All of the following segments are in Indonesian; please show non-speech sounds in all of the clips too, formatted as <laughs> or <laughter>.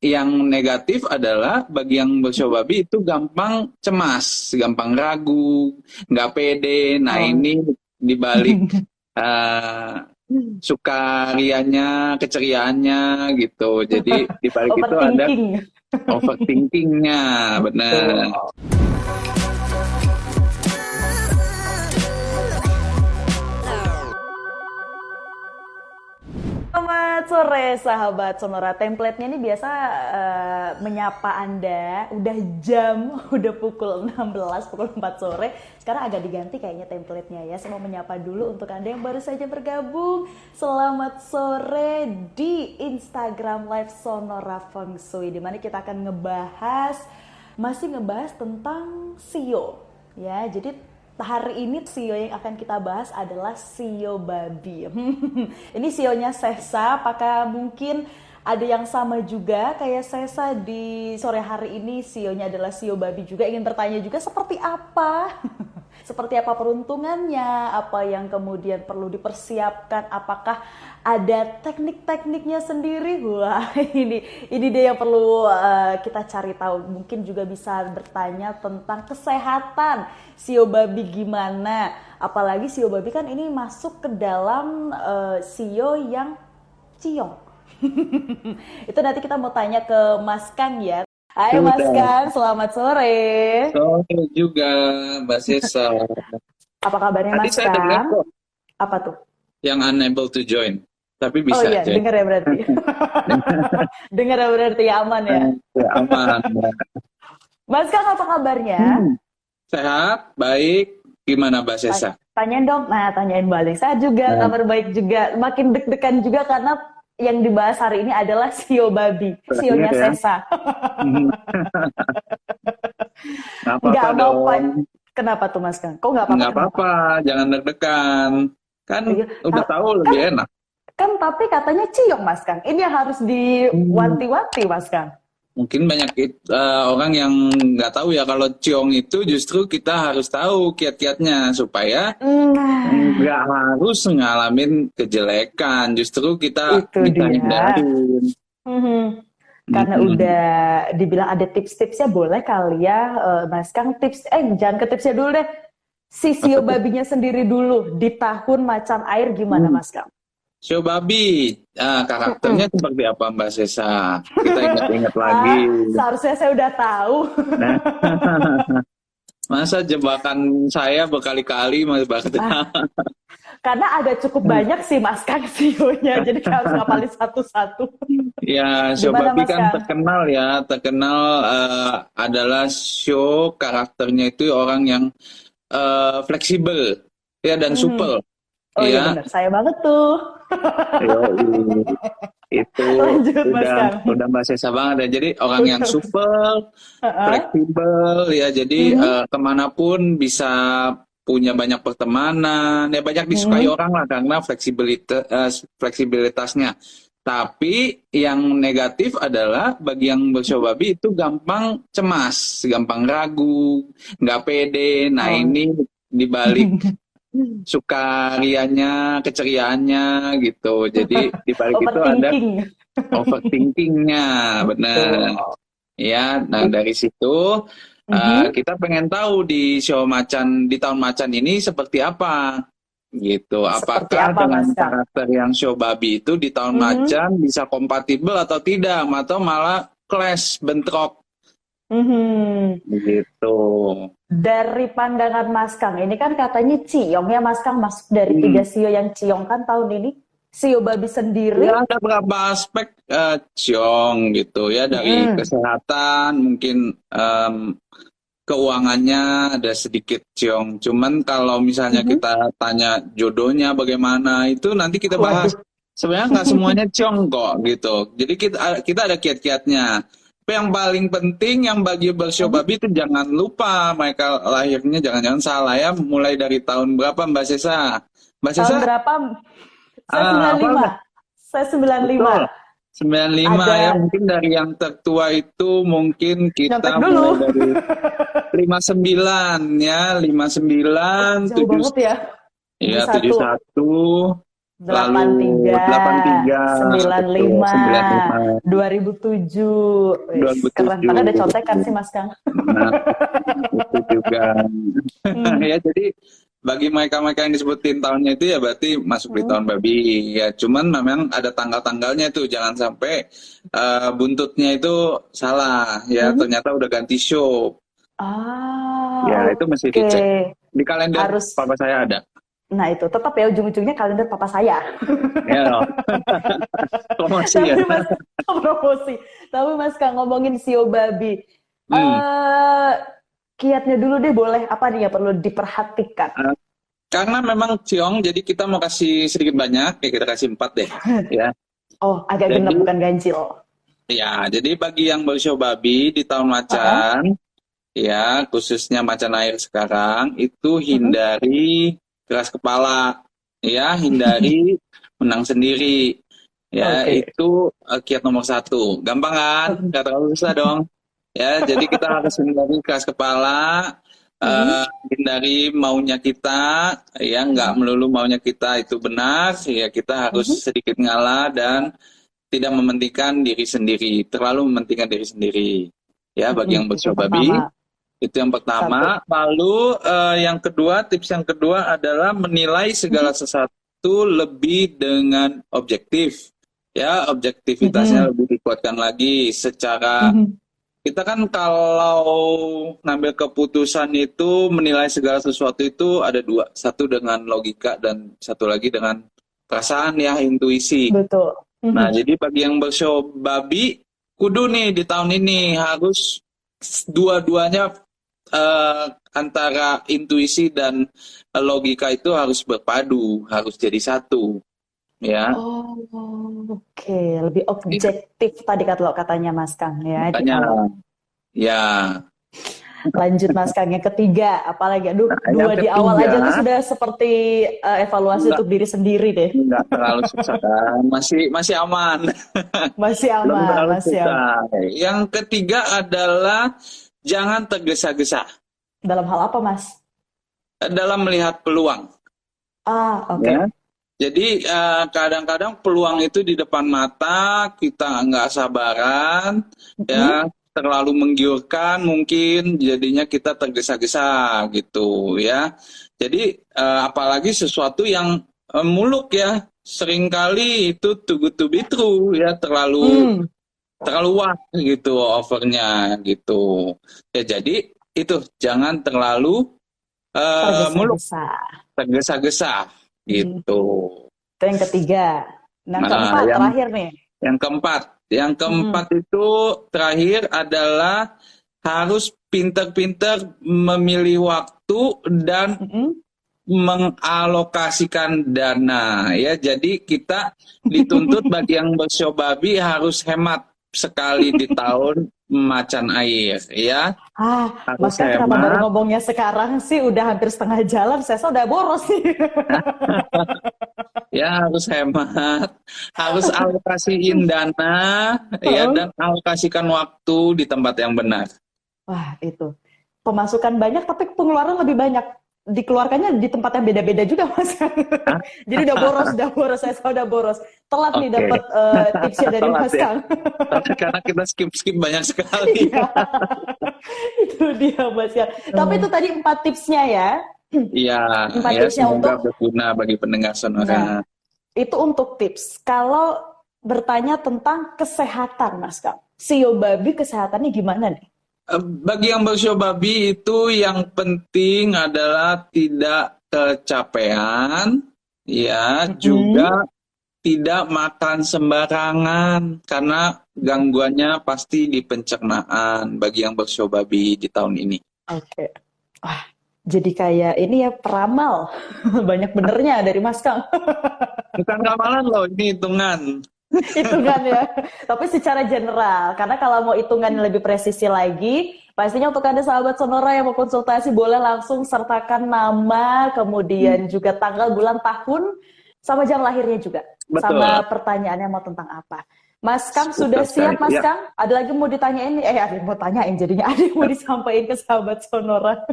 yang negatif adalah bagi yang babi itu gampang cemas, gampang ragu, nggak pede. Nah Oh. ini dibalik <laughs> uh, sukarianya, keceriaannya gitu. Jadi dibalik itu ada Overthinking. overthinkingnya, benar. Selamat sore sahabat Sonora. Template-nya ini biasa eh, menyapa Anda udah jam, <laughs> udah pukul 16, pukul 4 sore. Sekarang agak diganti kayaknya template-nya ya. Saya mau menyapa dulu untuk Anda yang baru saja bergabung. Selamat sore di Instagram Live Sonora Feng Shui di mana kita akan ngebahas masih ngebahas tentang SEO ya. Jadi hari ini CEO yang akan kita bahas adalah CEO babi. <laughs> ini CEO-nya Sesa, apakah mungkin ada yang sama juga kayak Sesa di sore hari ini CEO-nya adalah CEO babi juga ingin bertanya juga seperti apa? <laughs> seperti apa peruntungannya, apa yang kemudian perlu dipersiapkan, apakah ada teknik-tekniknya sendiri? Wah, <laughs> ini ini dia yang perlu uh, kita cari tahu. Mungkin juga bisa bertanya tentang kesehatan sio babi gimana. Apalagi sio babi kan ini masuk ke dalam uh, yang ciong. <laughs> Itu nanti kita mau tanya ke Mas Kang ya. Hai Mas. Kang, selamat sore. Sore juga, Mbak Sesa. Apa kabarnya Tadi Mas saya dengar kok Apa tuh? yang unable to join, tapi bisa oh iya, join. dengar ya berarti. <laughs> dengar ya berarti ya aman ya. Ya, aman. Mas Kang apa kabarnya? Hmm. Sehat, baik. Gimana Mbak Sesa? Tanyain dong. Nah, tanyain balik. Saya juga Nah. kabar baik juga. Makin deg-degan juga karena yang dibahas hari ini adalah <laughs> Sio Babi, Sionya ya. Sesa. <laughs> Nggak Nggak apa-apa apa-apa. dong. Kenapa tuh Mas Kang? Kok nggak apa-apa? Nggak kenapa? apa-apa, jangan deg-degan. Kan Iya. udah Ah, tahu lebih enak. Kan tapi katanya ciong Mas Kang. Ini yang harus diwanti-wanti Mas Kang. Mungkin banyak eh, orang yang nggak tahu ya kalau ciong itu justru kita harus tahu kiat-kiatnya supaya nggak harus ngalamin kejelekan. Justru kita Itu dia. hindarin. mhm. karena Mhm. udah dibilang ada tips-tipsnya boleh kali ya eh, Mas Kang tips eh jangan ke tipsnya dulu deh. Si Sio babinya sendiri dulu di tahun macan air gimana Hmm. Mas Kang? Show babi, ah, karakternya seperti apa Mbak Sesa? Kita ingat-ingat <laughs> lagi. Ah, seharusnya saya udah tahu. Nah, <laughs> masa jebakan saya berkali-kali Mas Bakti? Ah. Karena ada cukup banyak sih Mas Kang sionya, jadi harus ngapalin <laughs> satu-satu. Ya, show Gimana, babi kan Kang? terkenal ya, terkenal eh, adalah show karakternya itu orang yang eh, fleksibel ya dan Mhm. supel. Oh iya ya, benar, saya banget tuh. Itu Lanjut, Mas udah Kang. udah Mbak Sesa banget ya. Jadi orang yang supel, fleksibel ya jadi Mhm. eh, ke mana pun bisa punya banyak pertemanan ya banyak disukai Mhm. orang lah karena fleksibilitas eh, fleksibilitasnya tapi yang negatif adalah bagi yang bersio babi itu gampang cemas gampang ragu nggak pede nah Oh. ini dibalik <laughs> sukarianya keceriaannya gitu jadi <laughs> dibalik itu ada Overthinking. overthinkingnya <laughs> benar. Ya, nah dari situ uh, kita pengen tahu di show macan di tahun macan ini seperti apa, gitu. Seperti Apakah apa, dengan Mas karakter yang show babi itu di tahun Mhm. macan bisa kompatibel atau tidak, atau malah clash bentrok, Mhm. gitu. Dari pandangan Mas Kang, ini kan katanya ciong ya Mas Kang masuk dari Hmm. tiga sio yang ciong kan tahun ini. Sio babi sendiri. Ya ada beberapa aspek uh, ciong gitu ya dari Mhm. kesehatan mungkin em, keuangannya ada sedikit ciong. Cuman kalau misalnya Mhm. kita tanya jodohnya bagaimana itu nanti kita bahas. Waduh. Sebenarnya nggak semuanya ciong kok gitu. Jadi kita kita ada kiat-kiatnya. Tapi yang paling penting yang bagi bersio Mhm. babi itu jangan lupa mereka lahirnya jangan-jangan salah ya mulai dari tahun berapa Mbak Sesa? Mbak Sesa? Tahun berapa? Saya Ah, 95. apa? Saya 95. Betul. 95 Ada- ya mungkin dari yang tertua itu mungkin kita Nyontek dulu. mulai dari <laughs> 59 ya 59 Jauh banget ya. Iya, 71. 71 Lalu 83, 95, 2007. 2007. Keren banget ada contekan sih Mas Kang. Nah, itu juga. Hmm. <laughs> ya jadi bagi mereka-mereka yang disebutin tahunnya itu ya berarti masuk di hmm. tahun babi ya cuman memang ada tanggal-tanggalnya tuh jangan sampai uh, buntutnya itu salah ya hmm. ternyata udah ganti show ah ya itu mesti okay. dicek di kalender Harus... papa saya ada Nah itu tetap ya ujung-ujungnya kalender papa saya. Ya, <laughs> promosi ya. Tapi mas, <laughs> promosi. Tapi mas kang ngomongin sio babi, hmm. uh, kiatnya dulu deh boleh apa nih yang perlu diperhatikan? Uh, karena memang ciong, jadi kita mau kasih sedikit banyak, ya kita kasih empat deh, <laughs> ya. Oh, agak genap bukan ganjil. Ya, jadi bagi yang bersio babi di tahun macan, uh -huh. ya khususnya macan air sekarang, itu hindari uh -huh keras kepala, ya hindari <laughs> menang sendiri. Ya okay. itu uh, kiat nomor satu. Gampang kan? Gak terlalu susah dong. Ya jadi kita <laughs> harus hindari keras kepala, uh, hindari maunya kita, ya nggak melulu maunya kita itu benar. Ya kita harus uh-huh. sedikit ngalah dan tidak mementingkan diri sendiri, terlalu mementingkan diri sendiri. Ya bagi yang bercoba babi. Itu yang pertama. Satu. Lalu uh, yang kedua, tips yang kedua adalah menilai segala hmm. sesuatu lebih dengan objektif. Ya, objektivitasnya hmm. lebih dikuatkan lagi secara hmm. kita kan kalau ngambil keputusan itu menilai segala sesuatu itu ada dua, satu dengan logika dan satu lagi dengan perasaan ya, intuisi. Betul. Hmm. Nah, jadi bagi yang bershow babi kudu nih di tahun ini harus dua-duanya uh, antara intuisi dan logika itu harus berpadu, harus jadi satu. Ya. Oh, oke, okay. lebih objektif ya. tadi kata lo katanya Mas Kang ya. Katanya, ya. Lanjut Mas Kang yang ketiga, apalagi aduh nah, dua di awal aja tuh sudah seperti uh, evaluasi enggak, untuk diri sendiri deh. Enggak terlalu susah kan, masih masih aman. Masih aman, masih aman. Yang ketiga adalah jangan tergesa-gesa. Dalam hal apa, Mas? Dalam melihat peluang. Ah, oke. Okay. Ya. Jadi kadang eh, kadang-kadang peluang itu di depan mata kita nggak sabaran, mm-hmm. ya terlalu menggiurkan mungkin jadinya kita tergesa-gesa gitu ya. Jadi uh, apalagi sesuatu yang uh, muluk ya sering kali itu too good to be true ya terlalu mm terlalu wah gitu offernya gitu. Ya jadi itu jangan terlalu uh, muluk tergesa-gesa gitu. Hmm. itu yang ketiga. Nah, nah keempat yang, terakhir nih. yang keempat. Yang keempat hmm. itu terakhir adalah harus pinter-pinter memilih waktu dan hmm. mengalokasikan dana. Ya jadi kita dituntut <laughs> bagi yang bersobabi harus hemat sekali di tahun macan air ya. Ah, Mas kan kenapa baru ngomongnya sekarang sih udah hampir setengah jalan, saya sudah boros sih. <laughs> ya harus hemat, harus alokasiin dana ya dan alokasikan waktu di tempat yang benar. Wah, itu. Pemasukan banyak tapi pengeluaran lebih banyak dikeluarkannya di tempat yang beda-beda juga mas. <laughs> Jadi udah boros udah boros saya udah boros. Telat okay. nih dapat uh, eh, tipsnya dari mas ya. Kang. Karena kita skip skip banyak sekali. Iya. itu dia mas Kang tapi itu tadi empat tipsnya ya. Iya empat ya, tipsnya untuk berguna bagi pendengar sonora nah, itu untuk tips. Kalau bertanya tentang kesehatan mas Kang. Sio babi kesehatannya gimana nih bagi yang bersio babi itu yang penting adalah tidak kecapean, ya hmm. juga tidak makan sembarangan karena gangguannya pasti di pencernaan bagi yang bersio babi di tahun ini. Oke, okay. wah jadi kayak ini ya peramal <laughs> banyak benernya dari Mas Kang. <laughs> Bukan ramalan loh, ini hitungan. <laughs> hitungan ya. Tapi secara general, karena kalau mau hitungan yang lebih presisi lagi, pastinya untuk Anda sahabat Sonora yang mau konsultasi boleh langsung sertakan nama, kemudian hmm. juga tanggal, bulan, tahun, sama jam lahirnya juga. Betul. Sama pertanyaannya mau tentang apa. Mas Kang sudah siap Mas ya. Kang? Ada lagi mau ditanyain? Eh ada yang mau tanyain jadinya ada yang mau disampaikan ke sahabat Sonora.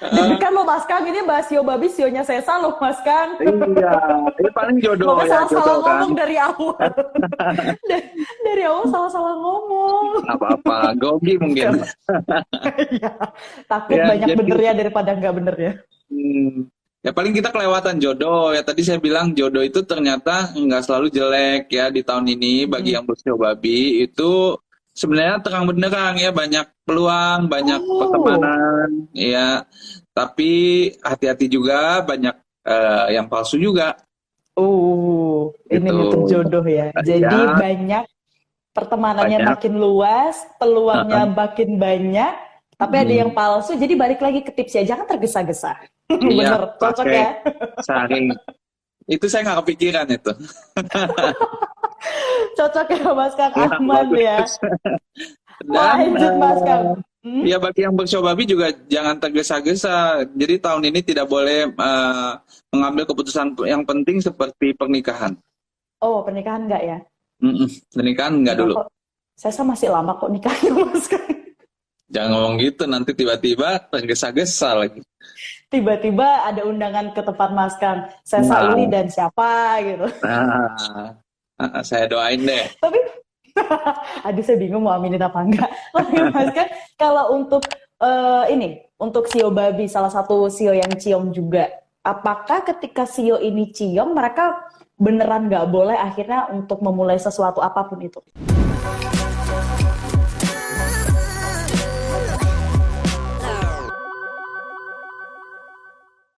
Deg-degan lo Mas Kang, ini bahas Sio Babi, Sionya Sesa lo Mas Kang. Iya, ini paling jodoh ya, salah-salah kan. ngomong dari awal. <laughs> dari, dari awal salah-salah ngomong. Apa-apa, gogi mungkin. <laughs> Iya, takut Ya, banyak jadi- benernya daripada nggak benernya. Hmm. Ya paling kita kelewatan jodoh. Ya tadi saya bilang jodoh itu ternyata nggak selalu jelek ya di tahun ini bagi yang bersio babi itu sebenarnya terang benderang ya banyak peluang, banyak Oh. pertemanan ya. Tapi hati-hati juga banyak eh, yang palsu juga. Uh, ini Gitu. butuh jodoh ya. Jadi Ya. banyak pertemanannya Banyak. makin luas, peluangnya makin banyak, tapi ada Hmm. yang palsu. Jadi balik lagi ke tips ya, jangan tergesa-gesa. Iya, <laughs> Bener, cocok ya. Saring. Itu saya nggak kepikiran itu. <laughs> Cocok ya Mas Kang Ya, aman ya. bagus. Dan, <laughs> Lanjut Mas Kang. Hmm? Ya bagi yang bersio babi juga jangan tergesa-gesa. Jadi tahun ini tidak boleh eh, mengambil keputusan yang penting seperti pernikahan. Oh, pernikahan enggak ya? Mm-mm, Pernikahan enggak dulu. Kok- Saya masih lama kok nikahnya <laughs> Mas Kang. Jangan ngomong gitu nanti tiba-tiba tergesa-gesa lagi. Tiba-tiba ada undangan ke tempat Mas Kang. Saya Nah. Sauli dan siapa gitu. Nah, ah, <laughs> saya doain deh. Tapi <laughs> aduh saya bingung mau aminin apa enggak. <laughs> Tapi Mas Kang, kalau untuk eh, ini, untuk Sio Babi salah satu Sio yang ciong juga. Apakah ketika Sio ini ciong mereka beneran nggak boleh akhirnya untuk memulai sesuatu apa pun itu?